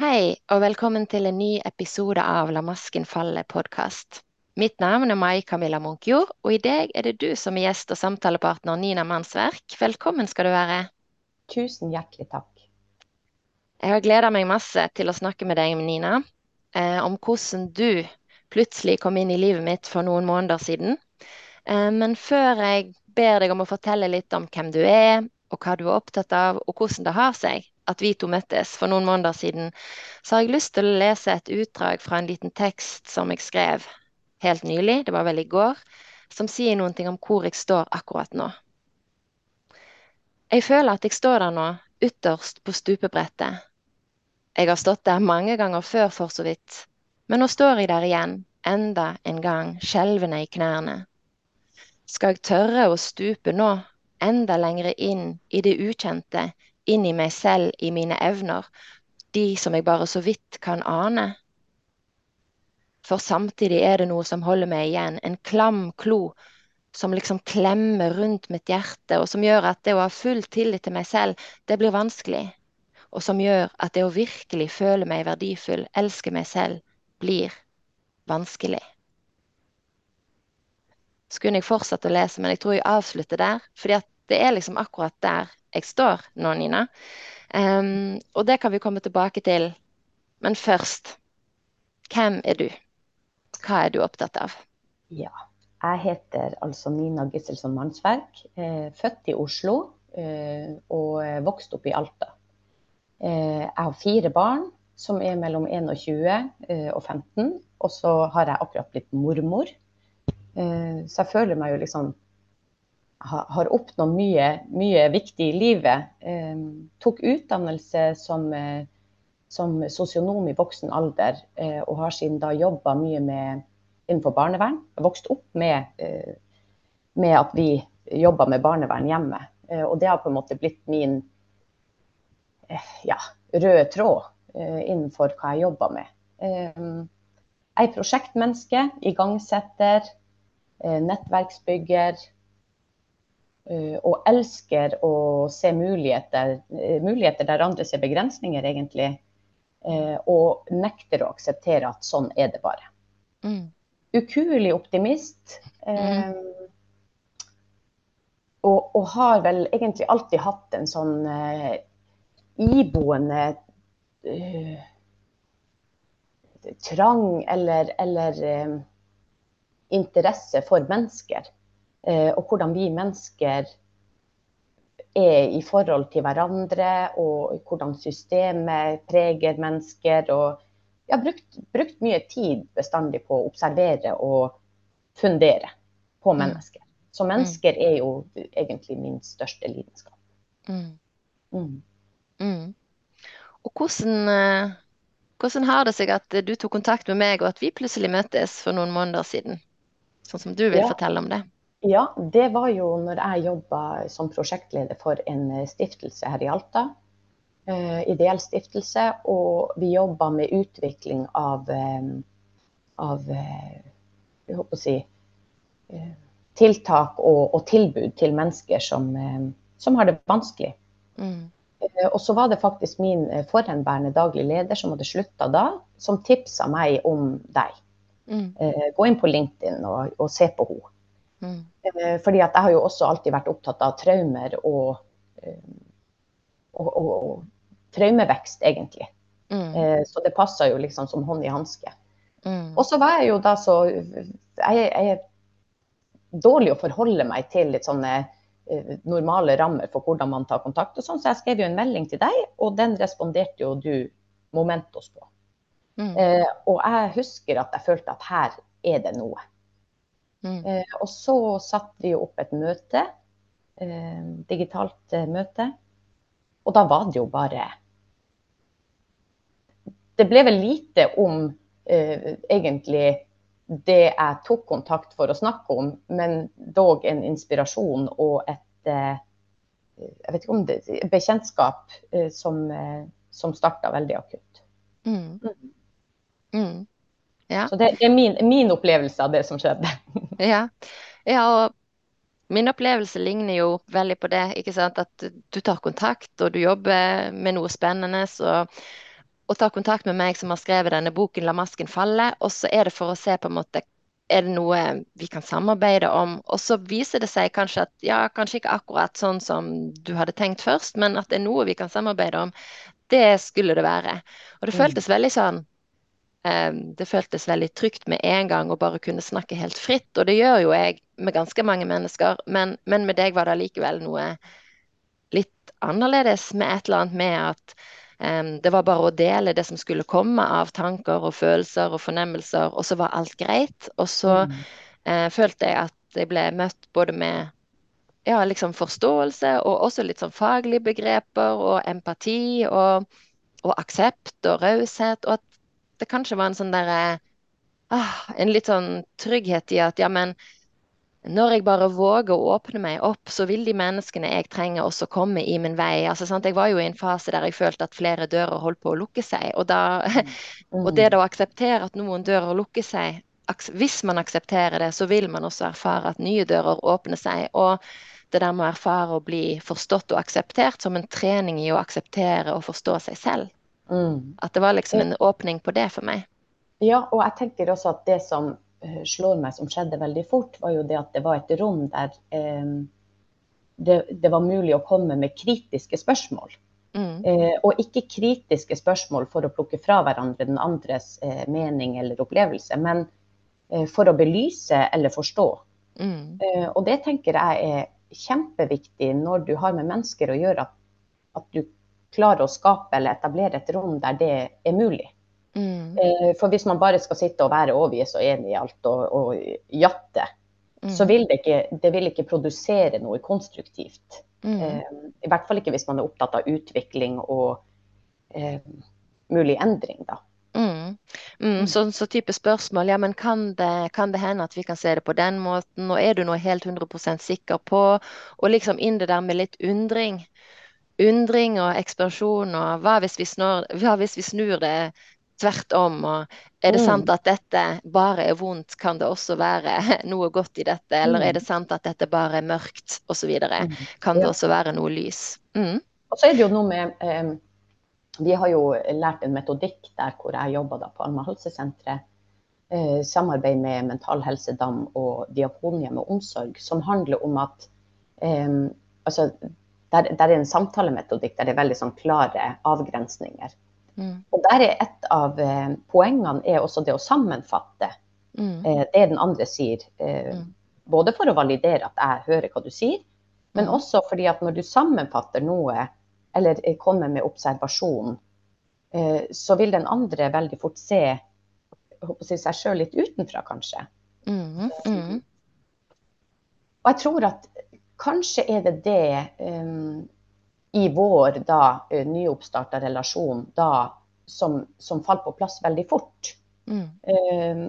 Hei, og velkommen til en ny episode av La masken falle-podkast. Mitt navn er Mai Camilla Munkjord, og i dag er det du som er gjest og samtalepartner Nina Mannsverk. Velkommen skal du være. Tusen hjertelig takk. Jeg har gleda meg masse til å snakke med deg, Nina, eh, om hvordan du plutselig kom inn i livet mitt for noen måneder siden. Eh, men før jeg ber deg om å fortelle litt om hvem du er, og hva du er opptatt av, og hvordan det har seg at vi to møttes for noen måneder siden, så har jeg lyst til å lese et utdrag fra en liten tekst som jeg skrev helt nylig, det var vel i går, som sier noen ting om hvor jeg står akkurat nå. Jeg føler at jeg står der nå, ytterst på stupebrettet. Jeg har stått der mange ganger før, for så vidt, men nå står jeg der igjen, enda en gang, skjelvende i knærne. Skal jeg tørre å stupe nå, enda lengre inn i det ukjente, inn i meg selv, i mine evner, de som jeg bare så vidt kan ane? For samtidig er det noe som holder meg igjen, en klam klo som liksom klemmer rundt mitt hjerte, og som gjør at det å ha full tillit til meg selv, det blir vanskelig. Og som gjør at det å virkelig føle meg verdifull, elske meg selv, blir vanskelig så kunne jeg fortsatt å lese, men jeg tror jeg avslutter der. fordi at det er liksom akkurat der jeg står nå, Nina. Um, og det kan vi komme tilbake til. Men først, hvem er du? Hva er du opptatt av? Ja, jeg heter altså Nina Gisselson Mannsverk. Eh, født i Oslo eh, og vokst opp i Alta. Eh, jeg har fire barn som er mellom 21 eh, og 15. Og så har jeg akkurat blitt mormor. Eh, så jeg føler meg jo liksom har oppnådd mye, mye viktig i livet. Eh, tok utdannelse som, eh, som sosionom i voksen alder, og har siden da jobba mye med, innenfor barnevern. Jeg vokste opp med, med at vi jobba med barnevern hjemme. Og det har på en måte blitt min ja, røde tråd innenfor hva jeg jobber med. Jeg er prosjektmenneske, igangsetter, nettverksbygger. Eh, og elsker å se muligheter, eh, muligheter der andre ser begrensninger, egentlig. Og nekter å akseptere at sånn er det bare. Mm. Ukuelig optimist. Mm. Og, og, har vel egentlig alltid hatt en sånn uh, iboende uh, trang eller, eller uh, interesse for mennesker. Eh, og hvordan vi mennesker er i forhold til hverandre, og hvordan systemet preger mennesker. Og jeg har brukt, brukt mye tid bestandig på å observere og fundere på mm. mennesker. Så mennesker er jo egentlig min største lidenskap. Mm. Mm. Mm. Og hvordan, eh, hvordan har det seg at du tok kontakt med meg, og at vi plutselig møtes for noen måneder siden? sånn som du vil ja. fortelle om det? Ja, det var jo når jeg jobba som prosjektleder for en stiftelse her i Alta. Uh, ideell stiftelse. Og vi jobba med utvikling av, um, av uh, jeg håper å si, uh, tiltak og, og, tilbud til mennesker som, som har det vanskelig. Mm. Og så var det faktisk min forhenværende daglig leder som hadde slutta da, som tipsa meg om deg. Mm. Gå inn på LinkedIn og, og se på henne. Mm. Eh, fordi at jeg har jo også alltid vært opptatt av traumer og, eh, og, og, og traumevekst, egentlig. Mm. Så det passa jo liksom som hånd i hanske. Mm. Og så var jeg jo da så jeg, jeg er dårlig å forholde meg til litt sånne normale rammer for hvordan man tar kontakt og sånn, så jeg skrev jo en melding til deg, og den responderte jo du Momentos på. Mm. Eh, og jeg husker at jeg følte at her er det noe. Mm. Eh, og så satte vi opp et møte, eh, digitalt eh, møte. Og da var det jo bare Det ble vel lite om eh, egentlig det jeg tok kontakt for å snakke om, men dog en inspirasjon og et eh, jeg vet ikke om det, bekjentskap som, som starta veldig akutt. Mm. mm. Ja. Så det, er min, min, opplevelse av det som skjedde. ja. ja, og min opplevelse ligner jo veldig på det. ikke sant? At du tar kontakt, og du jobber med noe spennende. Så, og ta kontakt med meg som har skrevet denne boken 'La masken falle', og så er det for å se på en måte er det noe vi kan samarbeide om? Og så viser det seg kanskje at ja, kanskje ikke akkurat sånn som du hadde tenkt først, men at det er noe vi kan samarbeide om. Det skulle det være. Og det mm. føltes veldig sånn Det føltes veldig trygt med en gang å bare kunne snakke helt fritt. Og det gjør jo jeg med ganske mange mennesker, men, men med deg var det allikevel noe litt annerledes med et eller annet med at Um, det var bare å dele det som skulle komme av tanker og følelser og fornemmelser, og så var alt greit. Og så mm. uh, følte jeg at jeg ble møtt både med ja, liksom forståelse og også litt sånn faglige begreper og empati og, og aksept og raushet, og at det kanskje var en sånn derre ah, En litt sånn trygghet i at ja, men når jeg bare våger å åpne meg opp, så vil de menneskene jeg trenger, også komme i min vei. Altså, jeg var jo i en fase der jeg følte at flere dører holdt på å lukke seg. Og, da, mm. og det da å akseptere at noen dører lukker seg, hvis man aksepterer det, så vil man også erfare at nye dører åpner seg. Og det der med å erfare å bli forstått og akseptert som en trening i å akseptere og forstå seg selv. Mm. At det var liksom en åpning på det for meg. Ja, og jeg tenker også at det som Eh, slår meg som skjedde veldig fort, var jo det at det var et rom der eh, det, det, var mulig å komme med kritiske spørsmål. Mm. Eh, og ikke kritiske spørsmål for å plukke fra hverandre den andres eh, mening eller opplevelse, men eh, for å belyse eller forstå. Mm. Eh, og det tenker jeg er kjempeviktig når du har med mennesker å gjøre, at, at du klarer å skape eller etablere et rom der det er mulig. Mm. Eh, for hvis man bare skal sitte og være overgitt og enig i alt og, og jatte, mm. så vil det, ikke, det vil ikke produsere noe konstruktivt. Mm. Eh, I hvert fall ikke hvis man er opptatt av utvikling og eh, mulig endring, da. Mm. Mm, så, så, type spørsmål, ja, men kan det, kan det, hende at vi kan se det på den måten, og er du nå helt 100% sikker på? Og liksom inn det der med litt undring. Undring og ekspansjon, og hva hvis vi snur, hva hvis vi snur det tvert om. Og er det sant mm. at dette bare er vondt, kan det også være noe godt i dette? Eller er det mm. sant at dette bare er mørkt, osv.? Mm. Kan det også være noe lys? Mm. Og så er det jo noe med eh, Vi har jo lært en metodikk der hvor jeg jobba på Alma helsesenteret. Eh, samarbeid med Mental Helse Dam og Diakonhjemmet omsorg, som handler om at eh, altså, der, der, er en samtalemetodikk der det er veldig sånn klare avgrensninger. Mm. Og der er et av eh, poengene er også det å sammenfatte mm. eh, det den andre sier. Eh, mm. Både for å validere at jeg hører hva du sier, men mm. også fordi at når du sammenfatter noe, eller eh, kommer med observasjon, eh, så vil den andre veldig fort se si, seg sjøl litt utenfra, kanskje. Mm. Mm. Og jeg tror at kanskje er det det um, i vår da uh, nyoppstarta relasjon da som, som, falt på plass veldig fort. Mm. Um,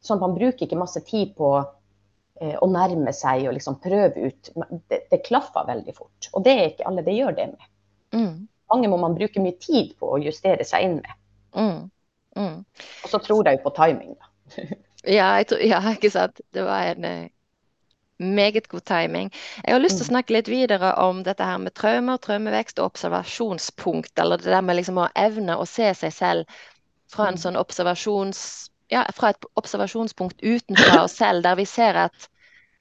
sånn at man bruker ikke masse tid på uh, å nærme seg og liksom prøve ut. Det, det klaffer veldig fort. Og det er ikke alle det gjør det med. Mm. Mange må man bruke mye tid på å justere seg inn med. Mm. mm. Og så tror jeg jo på timing, da. ja, tror, ja, ikke sant. Det var en meget god timing. Jeg har lyst til å mm. snakke litt videre om dette her med traumer, traumevekst og observasjonspunkt. Eller det der med liksom å evne å se seg selv fra en mm. sånn. Ja, fra et observasjonspunkt utenfra oss selv, der vi ser at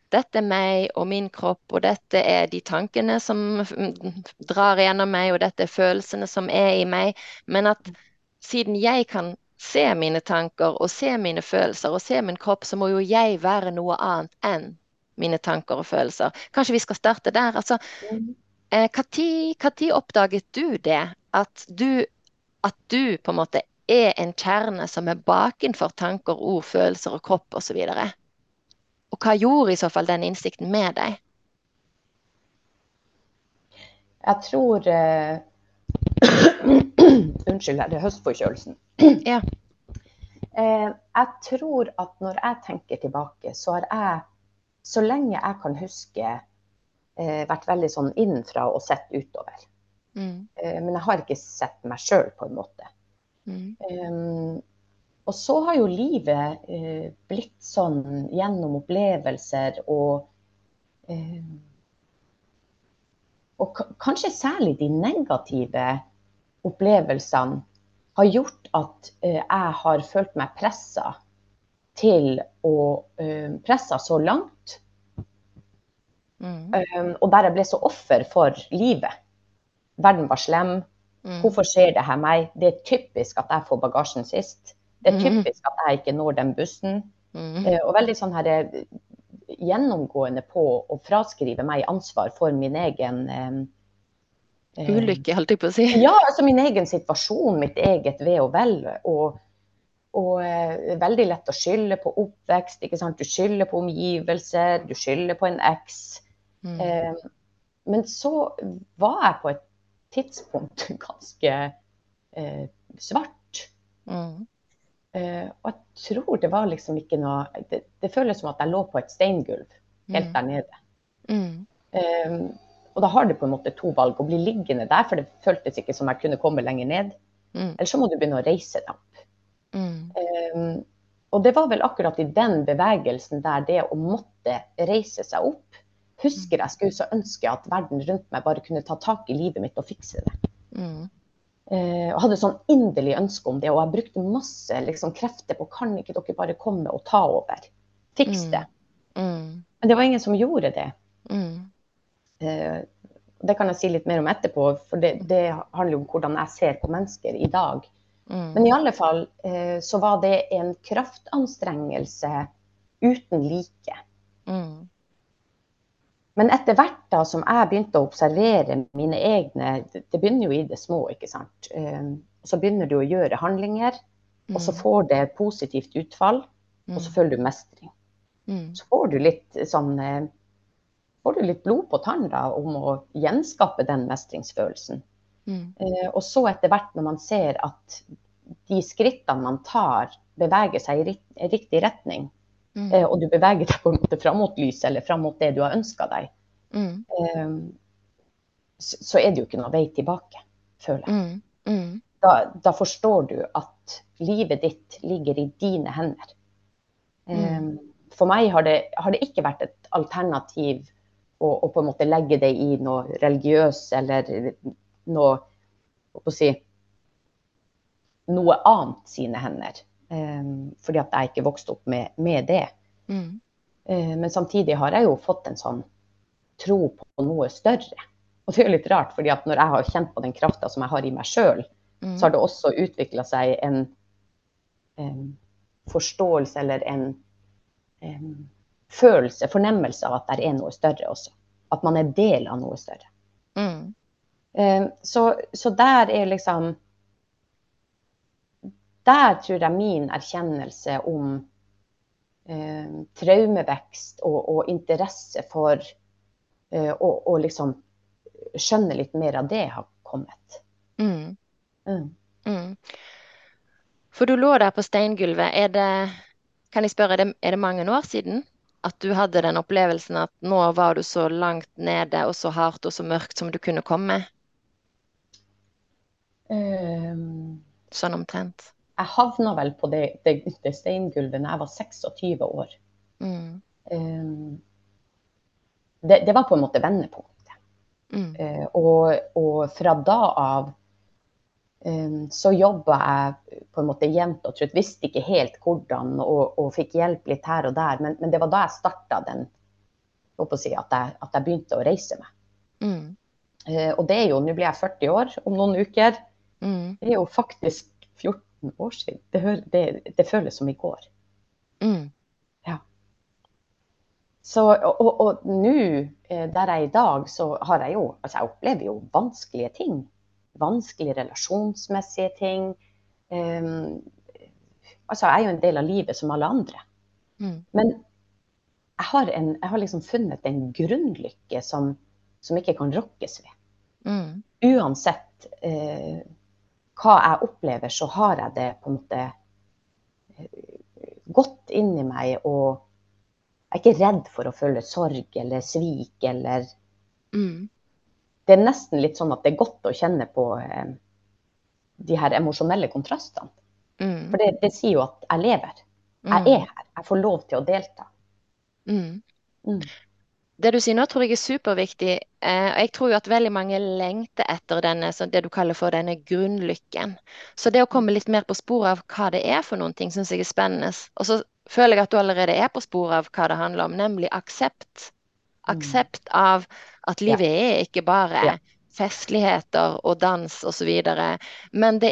dette er meg og min kropp, og dette er de tankene som drar gjennom meg, og dette er følelsene som er i meg. Men at siden jeg kan se mine tanker og se mine følelser og se min kropp, så må jo jeg være noe annet enn mine tanker og følelser. Kanskje vi skal starte der. Altså, mm. eh, Når oppdaget du det? At du, at du på en måte er en kjerne som er bakenfor tanker, ord, følelser og kropp osv. Og, og hva gjorde i så fall den innsikten med deg? Jeg tror uh... Unnskyld, det er høstforkjølelsen. ja. Uh, jeg tror at når jeg tenker tilbake, så har jeg så lenge jeg kan huske, eh, vært veldig sånn innenfra og sett utover. Mm. Eh, men jeg har ikke sett meg sjøl, på en måte. Mm. Um, og så har jo livet eh, blitt sånn gjennom opplevelser og eh, Og kanskje særlig de negative opplevelsene har gjort at eh, jeg har følt meg pressa til å presse Pressa så langt. Mm. Um, og der jeg ble så offer for livet. Verden var slem. Mm. Hvorfor skjer det her meg? Det er typisk at jeg får bagasjen sist. Det er Mhm. typisk at jeg ikke når den bussen. Mm. Uh, og veldig sånn her eh, gjennomgående på å fraskrive meg ansvar for min egen eh, eh, Ulykke, holdt jeg på å si. Ja, altså min egen situasjon, mitt eget ve og vel. Og, og eh, veldig lett å skylde på oppvekst. ikke sant? Du skylder på omgivelser, du skylder på en eks. Mm. Eh, men så var jeg på et tidspunkt ganske eh, svart. Mm. Eh, og jeg tror det var liksom ikke noe det, det føles som at jeg lå på et steingulv helt Mm. der nede. Mm. Eh, og da har du på en måte to valg. Å bli liggende der, for det føltes ikke som jeg kunne komme lenger ned. Mm. Eller så må du begynne å reise deg opp. Mm. Um, og det var vel akkurat i den bevegelsen der det å måtte reise seg opp Husker jeg skulle så ønske at verden rundt meg bare kunne ta tak i livet mitt og fikse det. Mm. Uh, og hadde sånn inderlig ønske om det. Og jeg brukte masse liksom, krefter på kan ikke dere bare komme og ta over? Fiks Mm. det. Mm. Men det var ingen som gjorde det. Mm. Eh, det kan jeg si litt mer om etterpå, for det, det handler jo om hvordan jeg ser på mennesker i dag. Mm. Men i alle fall eh, så var det en kraftanstrengelse uten like. Mm. Men etter hvert da som jeg begynte å observere mine egne Det, begynner jo i det små, ikke sant. Eh, så begynner du å gjøre handlinger, og så Mm. får det positivt utfall, og så Mm. føler du mestring. Mm. Så får du litt sånn eh, Får du litt blod på tanna om å gjenskape den mestringsfølelsen. Mm. Eh, og så etter hvert når man ser at de skrittene man tar, beveger seg i ri- riktig retning, Mm. eh, og du beveger deg på en måte fram mot lyset eller fram mot det du har ønska deg, Mm. eh, så, er det jo ikke noe vei tilbake, føler jeg. Mm. Mm. Da, da forstår du at livet ditt ligger i dine hender. Mm. For meg har det, har det ikke vært et alternativ å, å på en måte legge det i noe religiøs eller noe hva si, noe annet sine hender. Um, fordi at jeg ikke vokste opp med, med det. Mm. Uh, men samtidig har jeg jo fått en sånn tro på noe større. Og det er jo litt rart, fordi at når jeg har kjent på den krafta som jeg har i meg sjøl, Mm. så har det også utvikla seg en, en forståelse eller en, en følelse, fornemmelse av at det er noe større også. At man er del av noe større. Mm. Eh, Så, så der er liksom Der tror jeg min erkjennelse om eh, traumevekst og, og interesse for eh, liksom skjønne litt mer av det har kommet. Mm. Mm. Mm. For du lå der på steingulvet. Er det, kan jeg spørre, er det, er det mange år siden at du hadde den opplevelsen at nå var du så langt nede og så hardt og så mørkt som du kunne komme? Eh, Sånn omtrent. Jeg havna vel på det, det, det steingulvet da jeg var 26 år. Mm. Um, det, det var på en måte vendepunktet. Mm. Uh, og, og fra da av um, så jobba jeg på en måte jevnt og trutt. Visste ikke helt hvordan og, og fikk hjelp litt her og der. Men, men det var da jeg starta den håper å si, at, jeg, at jeg begynte å reise meg. Mm. Uh, og det er jo, nå blir jeg 40 år om noen uker. Mm. Det er jo faktisk 14 år siden. Det, hører, det, det føles som i går. Mm. Så, og og- og nå, eh, der jeg er i dag, så har jeg jo Altså, jeg opplever jo vanskelige ting. Vanskelige relasjonsmessige ting. Um, altså, jeg er jo en del av livet som alle andre. Mm. Men jeg har, en, jeg har liksom funnet en grunnlykke som, som ikke kan rokkes ved. Mm. Uansett eh, hva jeg opplever, så har jeg det på en måte eh, godt inni meg. Og jeg er ikke redd for å føle sorg eller svik eller Mm. Det er nesten litt sånn at det er godt å kjenne på eh, de her emosjonelle kontrastene. Mm. For det, det sier jo at jeg lever. Jeg er her. Jeg får lov til å delta. Mm. Det du sier nå, tror jeg er superviktig. Eh, og jeg tror jo at veldig mange lengter etter denne, det du kaller for denne grunnlykken. Så det å komme litt mer på sporet av hva det er for noen ting, syns jeg er spennende. Og så føler jeg at du allerede er på sporet av hva det handler om, nemlig aksept. Mm. Aksept av at livet ja. er ikke bare ja. festligheter og dans osv. Men, det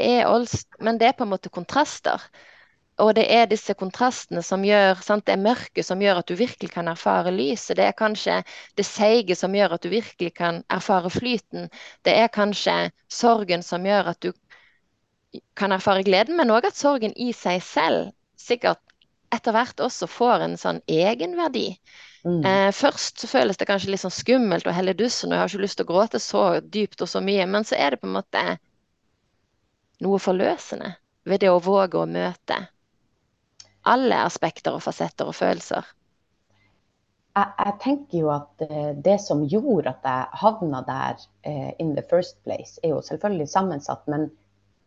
men det er på en måte kontraster. Og det er disse kontrastene som gjør sant? Det er mørket som gjør at du virkelig kan erfare lyset. Det er kanskje det seige som gjør at du virkelig kan erfare flyten. Det er kanskje sorgen som gjør at du kan erfare gleden, men òg at sorgen i seg selv sikkert etter hvert også får en sånn egenverdi. Mm. Eh, først så føles det kanskje litt sånn skummelt og helledussen, og jeg har ikke lyst til å gråte så dypt og så mye, men så er det på en måte noe forløsende ved det å våge å møte alle aspekter og fasetter og følelser? Jeg, jeg tenker jo at uh, det som gjorde at jeg havna der uh, in the first place, er jo selvfølgelig sammensatt. Men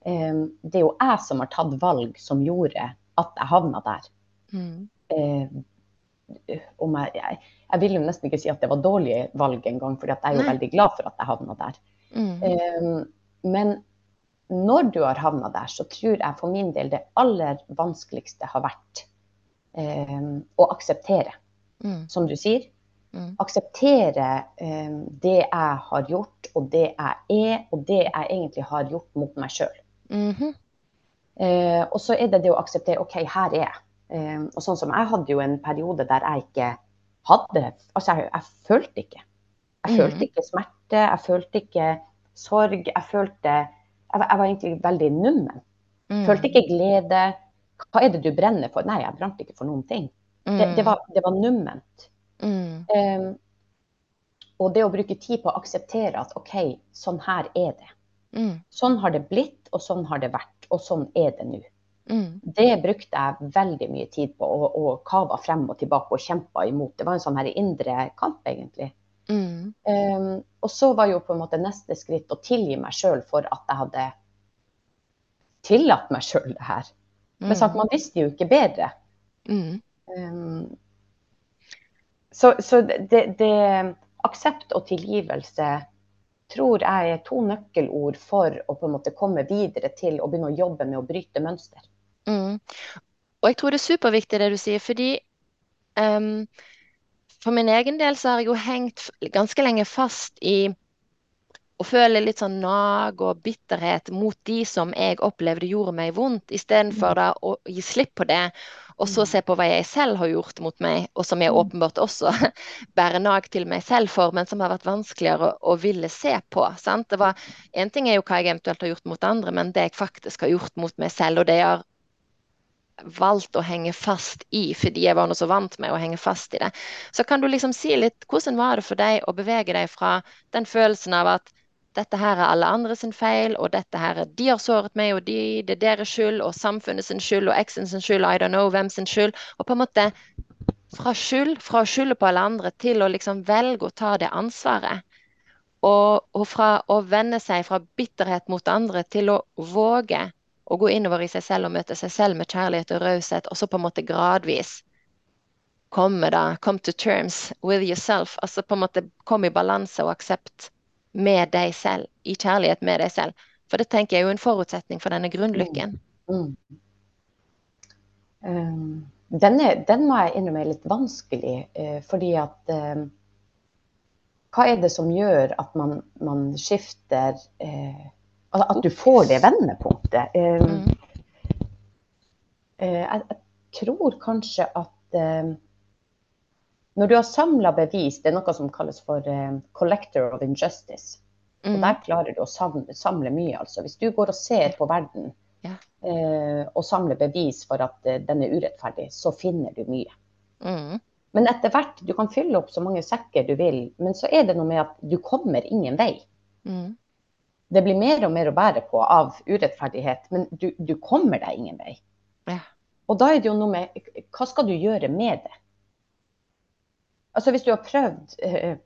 um, det er jo jeg som har tatt valg som gjorde at jeg havna der. Mm. Uh, jeg, jeg, jeg, vil jo nesten ikke si at det var dårlige valg engang, for jeg er jo Nei. veldig glad for at jeg havna der. Mm. Um, men når du har havna der, så tror jeg for min del det aller vanskeligste har vært eh, å akseptere, mm. som du sier. Mm. Akseptere eh, det jeg har gjort, og det jeg er, og det jeg egentlig har gjort mot meg sjøl. Mm -hmm. eh, og så er det det å akseptere OK, her er jeg. Eh, og sånn som jeg hadde jo en periode der jeg ikke hadde Altså, jeg, jeg følte ikke. Jeg følte mm. ikke smerte, jeg følte ikke sorg. Jeg følte jeg, jeg var egentlig veldig nummen. Mm. Følte ikke glede. Hva er det du brenner for? Nei, jeg brant ikke for noen ting. Mm. Det, det, var, det, var, numment. Mm. Um, og det å bruke tid på å akseptere at OK, sånn her er det. Mm. Sånn har det blitt, og sånn har det vært, og sånn er det nå. Mm. Det brukte jeg veldig mye tid på, og, og kava frem og tilbake og kjempa imot. Det var en sånn her indre kamp, egentlig. Mm. Um, og så var jo på en måte neste skritt å tilgi meg sjøl for at jeg hadde tillatt meg sjøl det her. Men mm. man visste jo ikke bedre. Mm. Um, så, så det, det, aksept og tilgivelse tror jeg er to nøkkelord for å på en måte komme videre til å begynne å jobbe med å bryte mønster. Mm. Og jeg tror det er superviktig det du sier, fordi um, for min egen del så har jeg jo hengt ganske lenge fast i å føle litt sånn nag og bitterhet mot de som jeg opplevde gjorde meg vondt, istedenfor mm. da å gi slipp på det, og så mm. se på hva jeg selv har gjort mot meg, og som jeg mm. åpenbart også bærer nag til meg selv for, men som har vært vanskeligere å, å ville se på. Sant? Det var, en ting er jo hva jeg eventuelt har gjort mot andre, men det jeg faktisk har gjort mot meg selv, og det jeg har valgt å henge fast i fordi jeg var nå så vant med å henge fast i det. Så kan du liksom si litt hvordan var det for deg å bevege deg fra den følelsen av at dette her er alle andre sin feil, og dette her er de har såret meg, og de, det er deres skyld, og samfunnet sin skyld, og eksen sin skyld, I don't know hvem sin skyld. Og på en måte fra skyld, fra å skylde på alle andre, til å liksom velge å ta det ansvaret. Og, og fra å vende seg fra bitterhet mot andre til å våge å gå innover i seg selv og møte seg selv med kjærlighet og raushet, og så på en måte gradvis komme da, come to terms with yourself. Altså på en måte komme i balanse og aksept med deg selv, i kjærlighet med deg selv. For det tenker jeg er jo en forutsetning for denne grunnlykken. Mm. Um, er, den må jeg innrømme er litt vanskelig, uh, fordi at uh, Hva er det som gjør at man, man skifter uh, at du får det vendepunktet. Mm. Eh, jeg, tror kanskje at um, når du har samla bevis, det er noe som kalles for 'collector of injustice'. Mm. Og der klarer du å samle, samle, mye. altså. Hvis du går og ser på verden ja. og samler bevis for at den er urettferdig, så finner du mye. Mm. Men etter hvert, du kan fylle opp så mange sekker du vil, men så er det noe med at du kommer ingen vei. Mm det blir mer og mer å bære på av urettferdighet, men du, du kommer deg ingen vei. Ja. Og da er det jo noe med hva skal du gjøre med det? Altså hvis du har prøvd eh,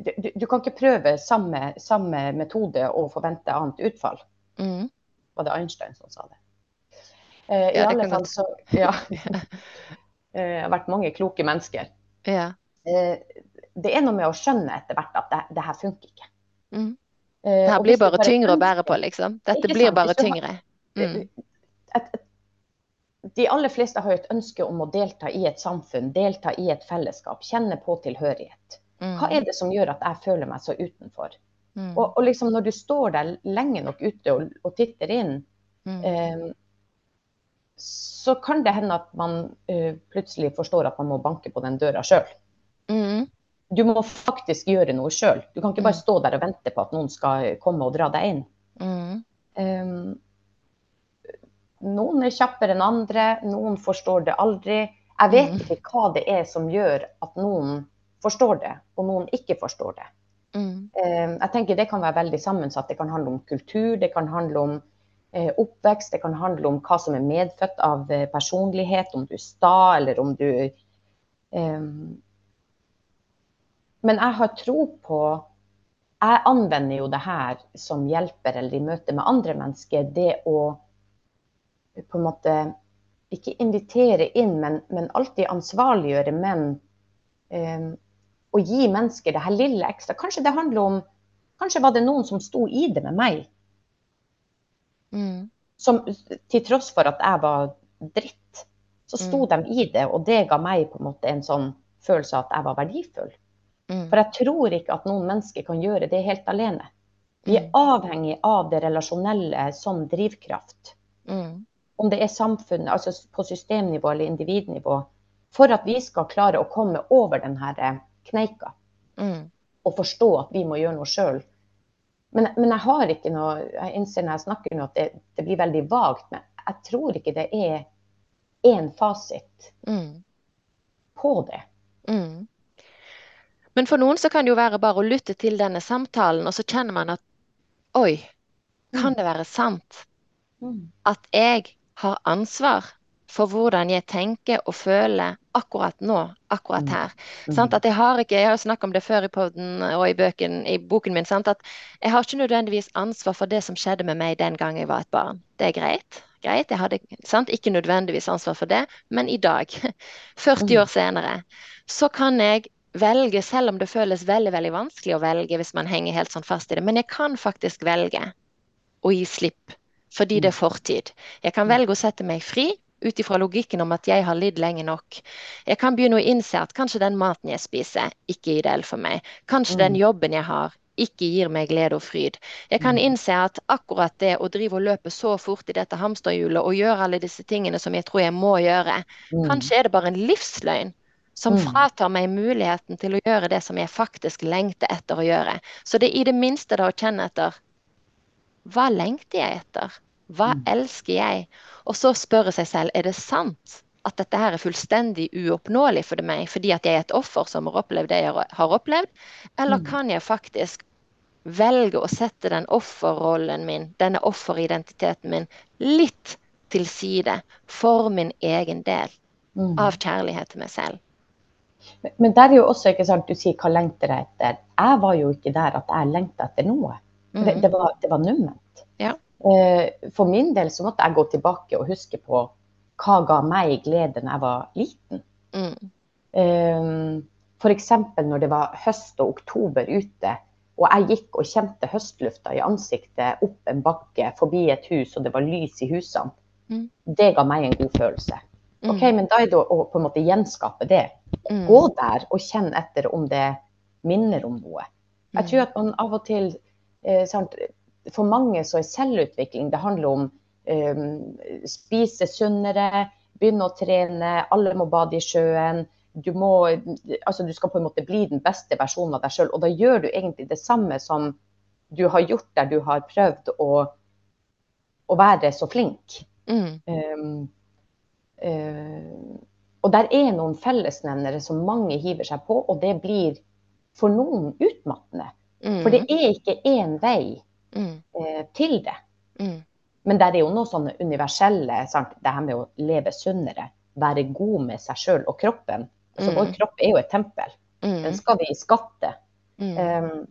du, du, kan ikke prøve samme, samme, metode og forvente annet utfall. Mm. Var det Einstein som sa det? Eh, I ja, alle fall så Ja. Eh, det har vært mange kloke mennesker. Ja. Eh, det er noe med å skjønne etter hvert at det, det her funker ikke. Mm. Eh, Det her blir bare tyngre å bære på, liksom. Dette blir bare tyngre. Mm. de aller fleste har et ønske om å delta i et samfunn, delta i et fellesskap, kjenne på tilhørighet. Mm. Hva er det som gjør at jeg føler meg så utenfor? Mm. Og, og liksom når du står der lenge nok ute og, og titter inn, Mm. eh, så kan det hende at man uh, plutselig forstår at man må banke på den døra sjøl. Mm. Du må faktisk gjøre noe sjøl. Du kan ikke bare Mm. stå der og vente på at noen skal komme og dra deg inn. Mm. Um, noen er kjappere enn andre, noen forstår det aldri. Jeg vet Mm. ikke hva det er som gjør at noen forstår det, og noen ikke forstår det. Mm. Um, jeg tenker Det kan være veldig sammensatt. Det kan handle om kultur, det kan handle om uh, oppvekst, det kan handle om hva som er medfødt av eh, personlighet, om du er sta eller om du um, Men jeg har tro på Jeg anvender jo det her som hjelper eller i møte med andre mennesker. Det å på en måte ikke invitere inn, men, men alltid ansvarliggjøre, men eh, å gi mennesker det her lille ekstra. Kanskje det handler om Kanskje var det noen som sto i det med meg, Mm. som, til tross for at jeg var dritt. Så sto de i det, og det ga meg på en måte en sånn følelse av at jeg var verdifull. Mm. For jeg tror ikke at noen mennesker kan gjøre det helt alene. Vi er Mm. avhengig av det relasjonelle som drivkraft. Mm. Om det er samfunnet, altså på systemnivå eller individnivå, for at vi skal klare å komme over denne kneika Mm. og forstå at vi må gjøre noe sjøl. Men, men jeg har ikke noe Jeg innser når jeg snakker nå at det, det blir veldig vagt, men jeg tror ikke det er én fasit Mm. på det. Mm. Men for noen så kan det jo være bare å lytte til denne samtalen, og så kjenner man at oi, kan det være sant at jeg har ansvar for hvordan jeg tenker og føler akkurat nå, akkurat Mm. her. Sant? At jeg har ikke, jeg har snakket om det før i poden og i, bøken, i boken min, sant? at jeg har ikke nødvendigvis ansvar for det som skjedde med meg den gang jeg var et barn. Det er greit. greit, jeg hadde sant? ikke nødvendigvis ansvar for det, men i dag, 40 Mm. år senere, så kan jeg velge, selv om det føles veldig, veldig vanskelig å velge hvis man henger helt sånn fast i det, men jeg kan faktisk velge å gi slipp, fordi det er fortid. Jeg kan velge å sette meg fri ut ifra logikken om at jeg har lidd lenge nok. Jeg kan begynne å innse at kanskje den maten jeg spiser, ikke er ideell for meg. Kanskje den Mm. jobben jeg har, ikke gir meg glede og fryd. Jeg kan Mm. innse at akkurat det å drive og løpe så fort i dette hamsterhjulet og gjøre alle disse tingene som jeg tror jeg må gjøre, Mm. kanskje er det bare en livsløgn som Mm. fratar meg muligheten til å gjøre det som jeg faktisk lengter etter å gjøre. Så det er i det minste da å kjenne etter hva lengter jeg etter? Hva Mm. elsker jeg? Og så spørre seg selv er det sant at dette her er fullstendig uoppnåelig for meg fordi at jeg er et offer som har opplevd det jeg har opplevd, eller Mm. kan jeg faktisk velge å sette den offerrollen min, denne offeridentiteten min, litt til side for min egen del av kjærlighet til meg selv? Men- der er jo også, ikke sant, du sier hva lengter jeg etter. Jeg var jo ikke der at jeg lengta etter noe. Mm. Det, Mhm. det, var, det var numment. Ja. Eh, For min del så måtte jeg gå tilbake og huske på hva ga meg glede da jeg var liten. Mm. F.eks. når det var høst og oktober ute, og jeg gikk og kjente høstlufta i ansiktet opp en bakke forbi et hus, og det var lys i husene. Mm. Det ga meg en god følelse. Mm. Ok, Men da er det å på en måte gjenskape det. Mm. Gå der og kjenn etter om det minner om noe. Jeg Mm. tror at man av og til eh, For mange så er selvutvikling Det handler om eh, spise sunnere, begynne å trene, alle må bade i sjøen. Du, må, altså du skal på en måte bli den beste versjonen av deg sjøl. Og da gjør du egentlig det samme som du har gjort der du har prøvd å, å være så flink. Mm. Um, og der er noen fellesnevnere som mange hiver seg på, og det blir for noen utmattende. Mm. For det er ikke én vei Mm. eh, til det. Mm. Men der er jo noe sånne universelle, sant? det her med å leve sunnere, være god med seg sjøl og kroppen. Altså, Mm. Vår kropp er jo et tempel, den Mm. skal vi skatte. Um,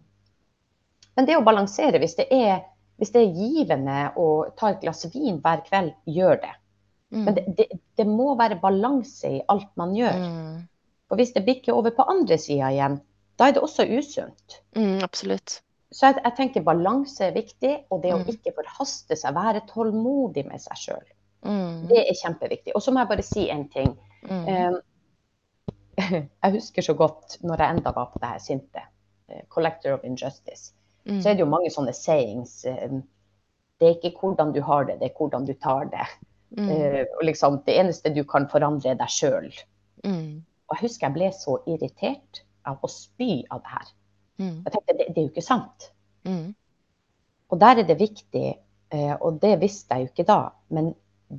men det å balansere, hvis det, er, hvis det er givende å ta et glass vin hver kveld, gjør det. Mm. Men det, det, det må være balanse i alt man gjør. Mm. For hvis det bikker over på andre sida igjen, da er det også usunt. Mm, absolutt. Så jeg, jeg, tenker balanse er viktig, og det å Mm. ikke forhaste seg, være tålmodig med seg sjøl, Mm, det er kjempeviktig. Og så må jeg bare si en ting. Eh, jeg husker så godt når jeg enda var på det her sinte, eh, Collector of Injustice, så er det jo mange sånne sayings. eh, Det er ikke hvordan du har det, det er hvordan du tar det. Mm, Uh, og liksom, det eneste du kan forandre, er deg sjøl. mm, Og jeg husker jeg ble så irritert av å spy av det her. mm, Jeg tenkte det, det er jo ikke sant. mm, Og der er det viktig, uh, og det visste jeg jo ikke da, men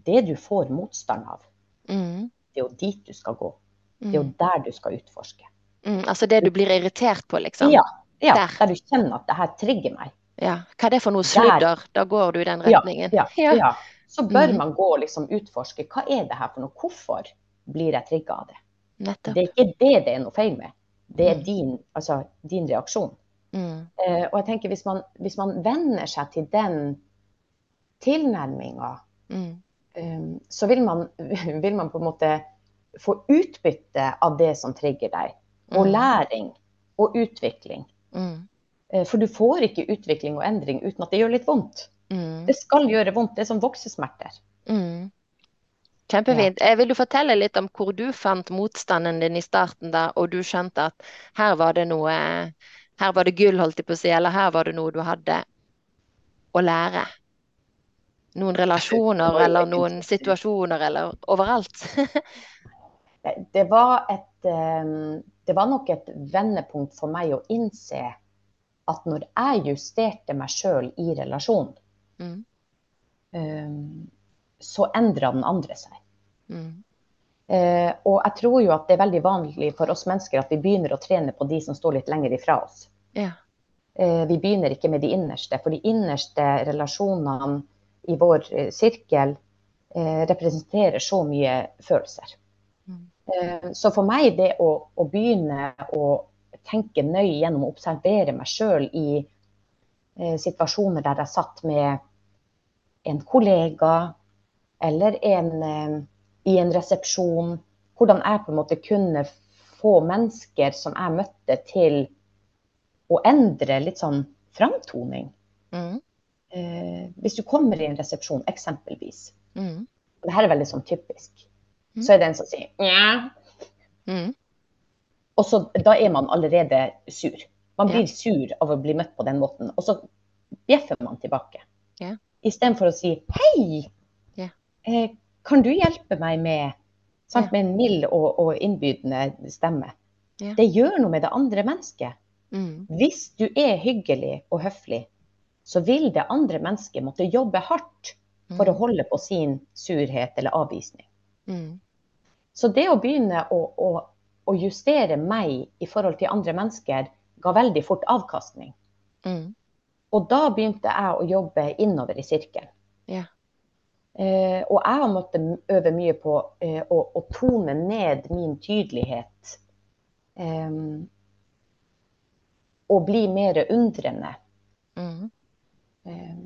det du får motstand av, mm, det er jo dit du skal gå. Det er jo mm, der du skal utforske. mm. Altså det du blir irritert på, liksom? Ja, ja Der. der du kjenner at det her trigger meg. Ja. Hva er det for noe sludder? Da går du i den retningen. ja, Ja. ja. Så bør mm. man gå og liksom utforske hva er det her for noe. Hvorfor blir jeg trigga av det? Nettopp. Det er ikke det det er noe feil med. Det er Mm. din, altså, din reaksjon. Mm, Eh, og jeg tenker hvis man, hvis man venner seg til den tilnærminga, mm, um, så vil man, vil man på en måte få utbytte av det som trigger deg. Og mm, læring og utvikling. mm, Eh, For du får ikke utvikling og endring uten at det gjør litt vondt. Mm, Det skal gjøre vondt. Det er som voksesmerter. mm. Kjempefint. Ja. Vil du fortelle litt om hvor du fant motstanden din i starten da, og du skjønte at her var det noe Her var det gull, holdt jeg på å si, eller her var det noe du hadde å lære? Noen relasjoner eller noen situasjoner eller overalt? Det- Det var, et, eh, det var nok et vendepunkt for meg å innse at når jeg justerte meg sjøl i relasjon, Mm, eh, så endra den andre seg. mm, Uh, og jeg tror jo at det er veldig vanlig for oss mennesker at vi begynner å trene på de som står litt lenger ifra oss. Yeah. Uh, vi begynner ikke med de innerste, for de innerste relasjonene i vår uh, sirkel eh, representerer så mye følelser. Mm. Så for meg det å, å begynne å tenke nøye gjennom å observere meg sjøl i situasjoner der jeg satt med en kollega eller en, eh, i en resepsjon, hvordan jeg på en måte kunne få mennesker som jeg møtte til å endre litt sånn framtoning. Mm, Eh, hvis du kommer i en resepsjon, eksempelvis, mm, og det her er veldig sånn typisk, Mm. så er det en som sier ja, mm, og så da er man allerede sur. Man blir sur av å bli møtt på den måten, og så bjeffer man tilbake. Ja. Istedenfor å si hei, Ja. eh, kan du hjelpe meg med sant, Ja. Med en mild og, og innbydende stemme. Ja. Det gjør noe med det andre mennesket. mm, Hvis du er hyggelig og høflig, så vil det andre mennesket måtte jobbe hardt for å holde på sin surhet eller avvisning. mm, Så det å begynne å, å, å justere meg i forhold til andre mennesker, ga veldig fort avkastning. mm, Og da begynte jeg å jobbe innover i sirkelen. Yeah. Eh, og jeg har måttet øve mye på eh, å, å tone ned min tydelighet. Eh, og bli mer undrende. mm, Eh,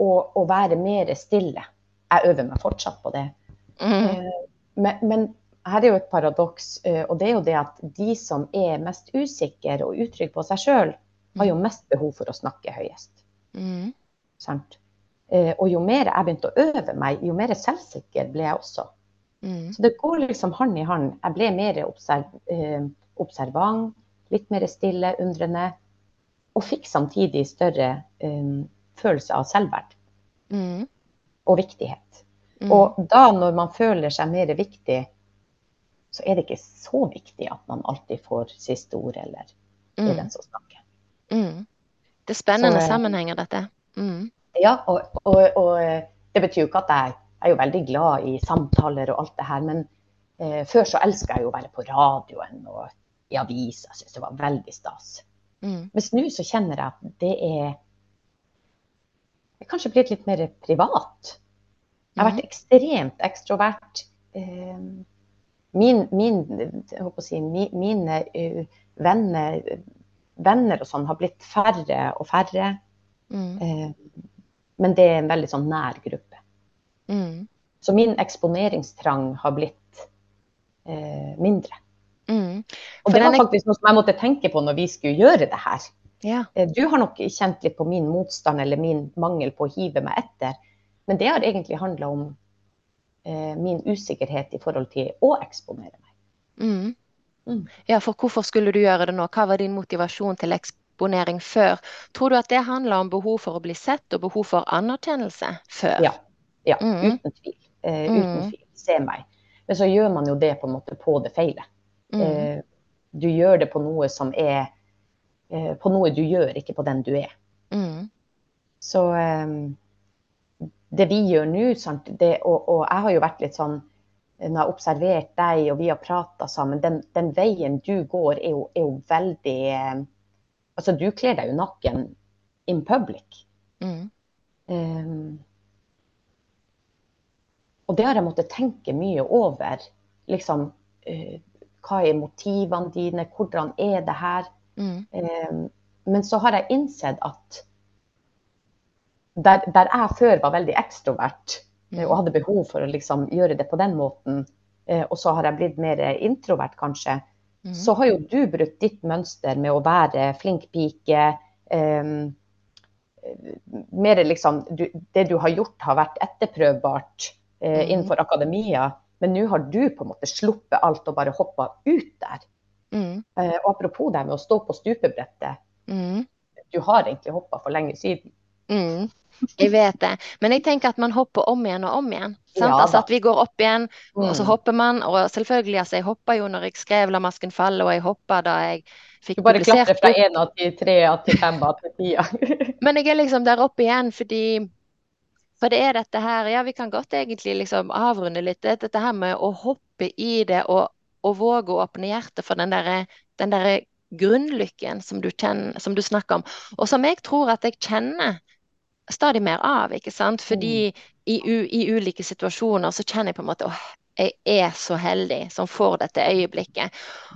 og, og være mer stille. Jeg øver meg fortsatt på det. mm, Eh, men, men her er jo et paradoks, eh, og det er jo det at de som er mest usikre og utrygge på seg sjøl, har jo mest behov for å snakke høyest. mm, Sant? Eh, Og jo mer jeg begynte å øve meg, jo mer selvsikker ble jeg også. mm, Så det går liksom hånd i hånd. Jeg ble mer observ eh, observant, litt mer stille, undrende, og fikk samtidig større um, følelse av selvverd mm, og viktighet. mm. Og da når man føler seg mer viktig, så er det ikke så viktig at man alltid får siste ord eller er mm, den som snakker. mm. Det er spennende Så, eh, sammenhenger, dette. Mm, Ja, og, og, og eh, det betyr jo ikke at jeg, jeg er jo veldig glad i samtaler og alt det her, men eh, før så elska jeg jo å være på radioen og i avis. Jeg syntes det var veldig stas. mm, Mens nå så kjenner jeg at det er det er kanskje blitt litt mer privat. Jeg har vært ekstremt ekstrovert. Eh, Min, min, si, mine eh, venner, venner og sånn har blitt færre og færre. mm, Eh, Men det er en veldig sånn nær gruppe. mm, Så min eksponeringstrang har blitt eh, mindre. Mm. Og det var faktisk noe som jeg måtte tenke på når vi skulle gjøre det her. Ja. Eh, Du har nok kjent litt på min motstand eller min mangel på å hive meg etter. Men det har egentlig handla om min usikkerhet i forhold til å eksponere meg. Mm. Mm. Ja, for hvorfor skulle du gjøre det nå? Hva var din motivasjon til eksponering før? Tror du at det handler om behov for å bli sett og behov for anerkjennelse før? Ja, ja Mm. uten tvil. Eh, Mm. uten tvil. Se meg. Men så gjør man jo det på en måte på det feile. Mm. Eh, du gjør det på noe som er eh, På noe du gjør, ikke på den du er. Mm. Så eh, det vi gjør nå, og, og jeg har jo vært litt sånn når jeg har observert deg og vi har prata sammen, den, den, veien du går er jo, er jo veldig eh, Altså, du kler deg jo nakken in public. Mm. Um, og det har jeg måttet tenke mye over. Liksom, uh, hva er motivene dine? Hvordan er det her? Mm. Um, men så har jeg innsett at der, der jeg før var veldig ekstrovert Mm. og hadde behov for å liksom gjøre det på den måten, uh, og så har jeg blitt mer introvert kanskje, Mm. så har jo du brukt ditt mønster med å være flink pike. Um, mer liksom, du, det du har gjort, har vært etterprøvbart uh, Mhm. innenfor akademia. Men nå har du på en måte sluppet alt og bare hoppa ut der. Mm. Uh, og apropos det med å stå på stupebrettet. Mm. Du har egentlig hoppa for lenge siden. Mm. Jeg vet det. Men jeg tenker at man hopper om igjen og om igjen. Ja altså at vi går opp igjen, og så Mm. hopper man. Og selvfølgelig, altså, jeg hoppa jo når jeg skrev 'La masken falle', og jeg hoppa da jeg fikk Du bare publisert klatrer fra én til tre til fem til ti. Men jeg er liksom der oppe igjen fordi For det er dette her Ja, vi kan godt egentlig liksom avrunde litt. Dette her med å hoppe i det og, og våge å åpne hjertet for den derre den der grunnlykken som du, kjenner, som du snakker om, og som jeg tror at jeg kjenner stadig mer av, ikke sant? Fordi i, i ulike situasjoner så kjenner jeg på en måte åh, jeg er så heldig som får dette øyeblikket.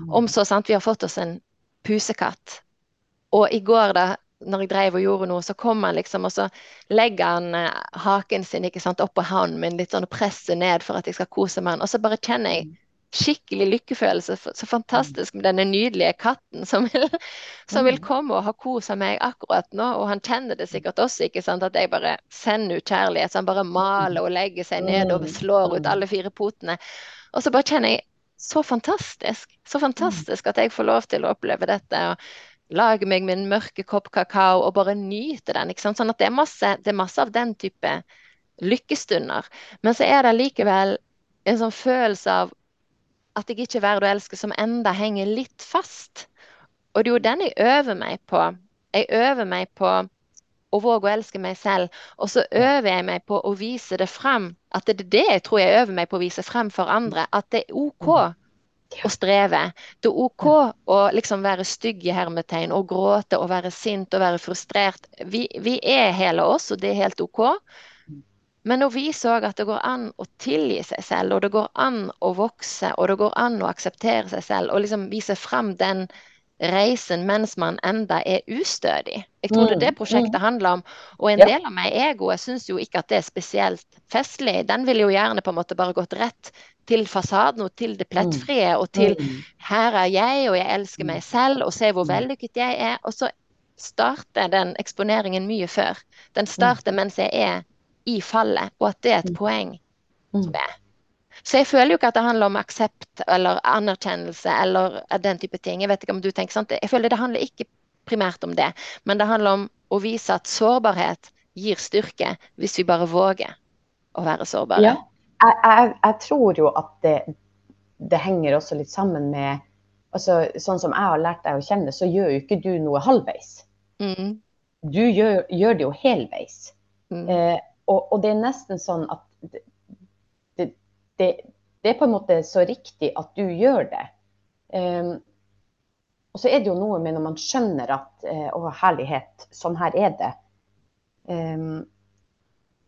Om så sant, vi har fått oss en pusekatt. Og i går da, når jeg drev og gjorde noe, så kom han liksom, og så legger han eh, haken sin ikke sant, oppå hånden min, litt sånn og presser ned for at jeg skal kose meg. Og så bare kjenner jeg skikkelig lykkefølelse. Så fantastisk med denne nydelige katten som vil, som vil Mm. komme og ha kos av meg akkurat nå. Og han kjenner det sikkert også, ikke sant, at jeg bare sender ut kjærlighet. Så han bare maler og legger seg ned og Mm. slår ut Mm. alle fire potene. Og så bare kjenner jeg så fantastisk. Så fantastisk at jeg får lov til å oppleve dette. og Lage meg min mørke kopp kakao og bare nyte den. ikke sant? Sånn at det er masse, det er masse av den type lykkestunder. Men så er det likevel en sånn følelse av at jeg ikke er verd å elske, som enda henger litt fast. Og det er jo den jeg øver meg på. Jeg øver meg på å våge å elske meg selv, og så øver jeg meg på å vise det frem. At det er det jeg tror jeg øver meg på å vise frem for andre. At det er OK å streve. Det er OK å liksom være stygg i hermetegn, og gråte og være sint og være frustrert. Vi, vi er hele oss, og det er helt OK. Men å vise så at det går an å tilgi seg selv, og det går an å vokse, og det går an å akseptere seg selv, og liksom vise fram den reisen mens man enda er ustødig. Jeg tror det er det Mm, prosjektet handler om. Og en del av meg, egoet, syns jo ikke at det er spesielt festlig. Den ville jo gjerne på en måte bare gått rett til fasaden og til det plettfrie og til Mm. her er jeg, og jeg elsker meg selv, og se hvor Mm. vellykket jeg er. Og så starter den eksponeringen mye før. Den starter mens jeg er i fallet, og at det er et Mm. poeng. Mm. tror. Så jeg føler jo ikke at det handler om aksept eller anerkjennelse eller den type ting. Jeg vet ikke om du tenker sant? Jeg føler det handler ikke primært om det, men det handler om å vise at sårbarhet gir styrke hvis vi bare våger å være sårbare. Ja. Jeg, jeg, jeg tror jo at det, det henger også litt sammen med altså, Sånn som jeg har lært deg å kjenne, så gjør jo ikke du noe halvveis. Mm, Du gjør, gjør det jo helveis. mm, Eh, og, og det er nesten sånn at det, det, det, er på en måte så riktig at du gjør det. Um, og så er det jo noe med når man skjønner at eh, Å, herlighet, sånn her er det. Um,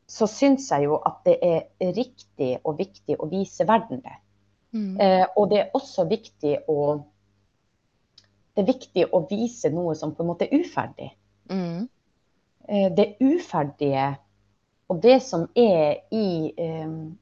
så syns jeg jo at det er riktig og viktig å vise verden det. mm, Eh, og det er også viktig å Det er viktig å vise noe som på en måte er uferdig. mm, Eh, det uferdige og det som er i um,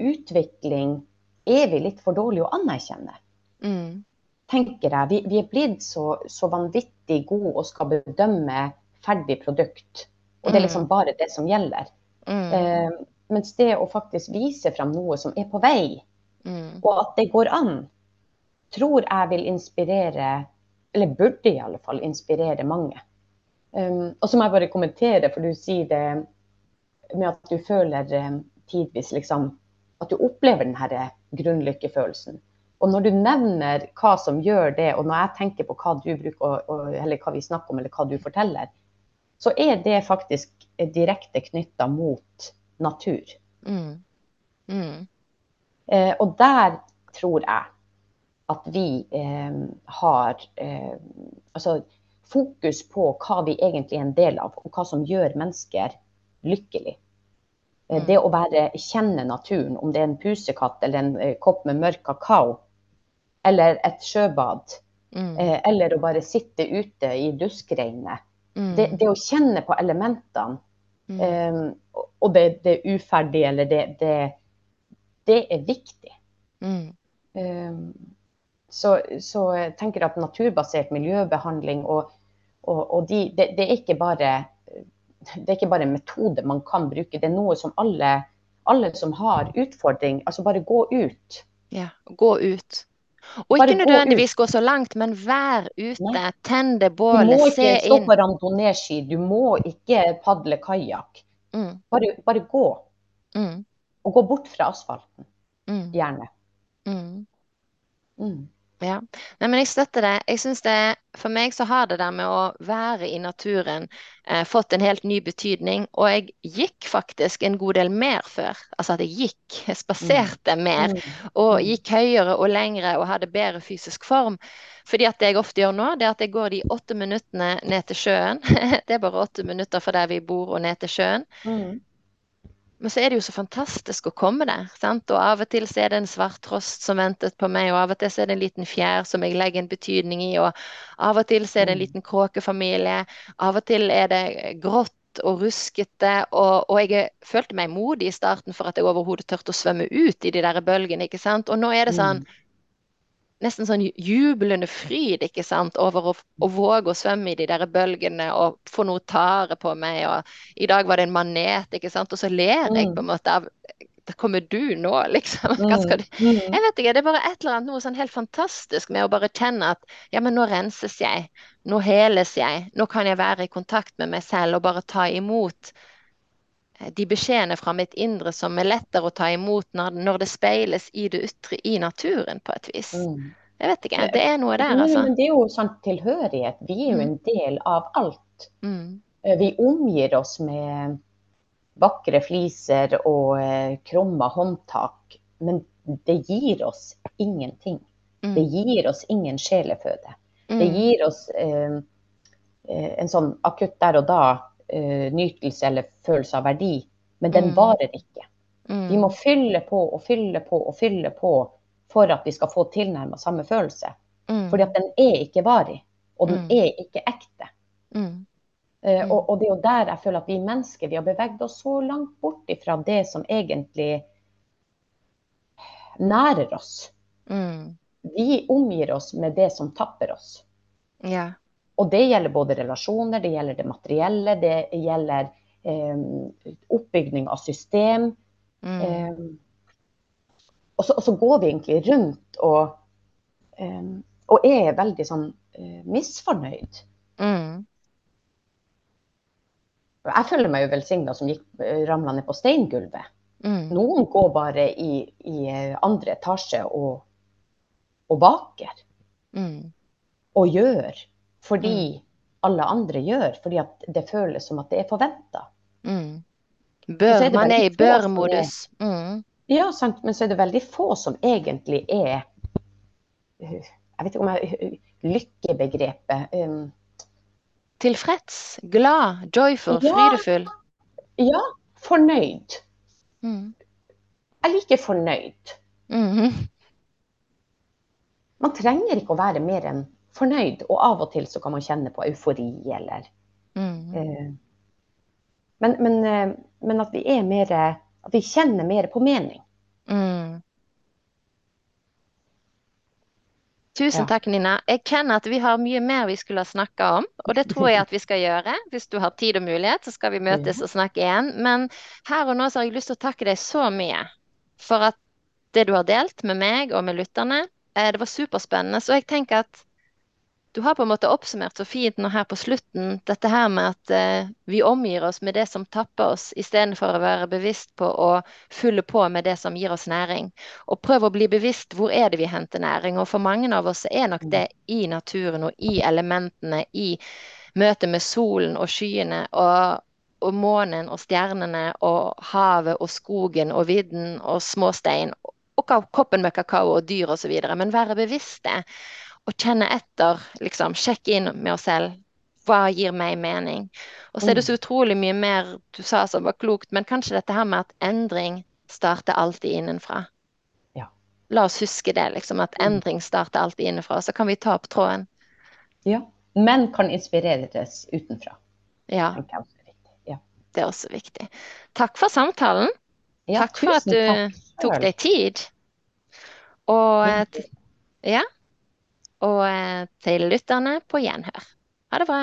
utvikling, er vi litt for dårlige å anerkjenne. mm, tenker jeg, vi, vi er blitt så, så, vanvittig gode og skal bedømme ferdig produkt. Og det er liksom mm. bare det som gjelder. Mm. Um, mens det å faktisk vise fram noe som er på vei, mm. og at det går an, tror jeg vil inspirere, eller burde i alle fall inspirere mange. Um, og så må jeg bare kommentere, for du sier det med at du føler um, tidvis liksom At du opplever den her grunnlykkefølelsen. Og når du nevner hva som gjør det, og når jeg tenker på hva du bruker, eller hva vi snakker om, eller hva du forteller, så er det faktisk direkte knytta mot natur. Mm. Mm. Eh, og der tror jeg at vi eh, har eh, altså fokus på hva vi egentlig er en del av, og hva som gjør mennesker lykkelig. Eh, mm. Det å være, kjenne naturen, om det er en pusekatt eller en eh, kopp med mørk kakao, eller et sjøbad, mm. Eh, eller å bare sitte ute i duskregnet. Mm. Det, det, å kjenne på elementene, um, og det, det uferdige eller det, det, det er viktig. Um, så, så, jeg tenker at naturbasert miljøbehandling og, og, og de, det, det, er ikke bare det er ikke bare en metode man kan bruke, det er noe som alle, alle som har utfordring, altså bare gå ut. Ja, gå ut. Og bare ikke nødvendigvis gå, gå, så langt, men vær ute, tenn det bålet, se inn. Du må ikke stå på randonee-ski, du må ikke padle kajakk. Mm. Bare, bare, gå. Mm. Og gå bort fra asfalten, mm. gjerne. Mm. Ja, Nei, men jeg støtter det. Jeg synes det, For meg så har det der med å være i naturen eh, fått en helt ny betydning. Og jeg gikk faktisk en god del mer før. Altså at jeg gikk, jeg spaserte mm. mer. Mm. Og mm. gikk høyere og lengre og hadde bedre fysisk form. Fordi at det jeg ofte gjør nå, det er at jeg går de åtte minuttene ned til sjøen. det er bare åtte minutter fra der vi bor og ned til sjøen. Mm. Men så er det jo så fantastisk å komme der. Sant? Og av og til så er det en svart trost som ventet på meg, og av og til så er det en liten fjær som jeg legger en betydning i, og av og til så er det en mm. liten kråkefamilie. Av og til er det grått og ruskete, og, og jeg følte meg modig i starten for at jeg overhodet turte å svømme ut i de der bølgene, ikke sant. Og nå er det sånn mm nesten sånn jublende fryd ikke sant, over å, å, våge å svømme i de der bølgene og få noe tare på meg. Og i dag var det en manet, ikke sant. Og så ler jeg mm. på en måte av Da kommer du nå, liksom. Hva skal du mm. Mm. Jeg vet ikke. Det er bare et eller annet noe sånn helt fantastisk med å bare kjenne at ja, men nå renses jeg. Nå heles jeg. Nå kan jeg være i kontakt med meg selv og bare ta imot de beskjedene fra mitt indre som er lettere å ta imot når, når det speiles i det ytre i naturen, på et vis. Mm. Jeg vet ikke. Det er noe der, altså. Men det er jo sånn tilhørighet. Vi er jo en mm. del av alt. Mm. Eh, vi omgir oss med vakre fliser og eh, krumma håndtak. Men det gir oss ingenting. Mm. Det gir oss ingen sjeleføde. Mm. Det gir oss eh, eh, en sånn akutt der og da eh, nytelse eller følelse av verdi. Men den mm. varer ikke. Vi må fylle på og fylle på og fylle på for at vi skal få tilnærma samme følelse. Mm. Fordi at den er ikke varig, og den mm. er ikke ekte. Mm. Uh, og, og, det er jo der jeg føler at vi mennesker vi har beveget oss så langt bort fra det som egentlig nærer oss. Mm. Vi omgir oss med det som tapper oss. Yeah. Og det gjelder både relasjoner, det gjelder det materielle, det gjelder eh, oppbygning av system. Um, og så, og så, går vi egentlig rundt og, eh, og er veldig sånn uh, misfornøyd. Mm. Jeg føler meg jo velsigna som gikk uh, ramla ned på steingulvet. Mm. Noen går bare i, i uh, andre etasje og, og baker. Mm. Og gjør fordi mm. alle andre gjør. Fordi det føles som at det er forventa. Mm. Bør, man er i bør-modus. Mm. Ja, sant. Men så er det veldig få som egentlig er Jeg vet ikke om jeg Lykkebegrepet um, Tilfreds, glad, joyful, ja, frydefull. Ja, fornøyd. Mm. Jeg liker fornøyd. Mm -hmm. Man trenger ikke å være mer enn fornøyd, og av og til så kan man kjenne på eufori eller mm. uh, men, men, uh, men, at vi er mer at vi kjenner mer på mening. Mm. Tusen takk, Nina. Jeg kjenner at vi har mye mer vi skulle ha snakka om, og det tror jeg at vi skal gjøre. Hvis du har tid og mulighet, så skal vi møtes og snakke igjen. Men her og nå så har jeg lyst til å takke deg så mye for at det du har delt med meg og med lytterne. Eh, Det var superspennende. Så jeg tenker at du har på en måte oppsummert så fint nå her på slutten dette her med at eh, vi omgir oss med det som tapper oss, istedenfor å være bevisst på å fylle på med det som gir oss næring. Og prøv å bli bevisst hvor er det vi henter næring. Og for mange av oss er nok det i naturen og i elementene, i møte med solen og skyene og, og månen og stjernene og havet og skogen og vidden og småstein og koppen med kakao og dyr osv. Men være bevisste og kjenne etter, liksom sjekke inn med oss selv. Hva gir meg mening? Og så er det så utrolig mye mer du sa som var klokt, men kanskje dette her med at endring starter alltid innenfra. Ja. La oss huske det, liksom, at endring starter alltid innenfra. Så kan vi ta opp tråden. ja. Men kan inspireres utenfra. Ja. Ja. det er også viktig. Takk for samtalen. Ja, Takk for at du takk tok deg tid. Og, Ja. Og eh, til lytterne på gjenhør. Ha det bra.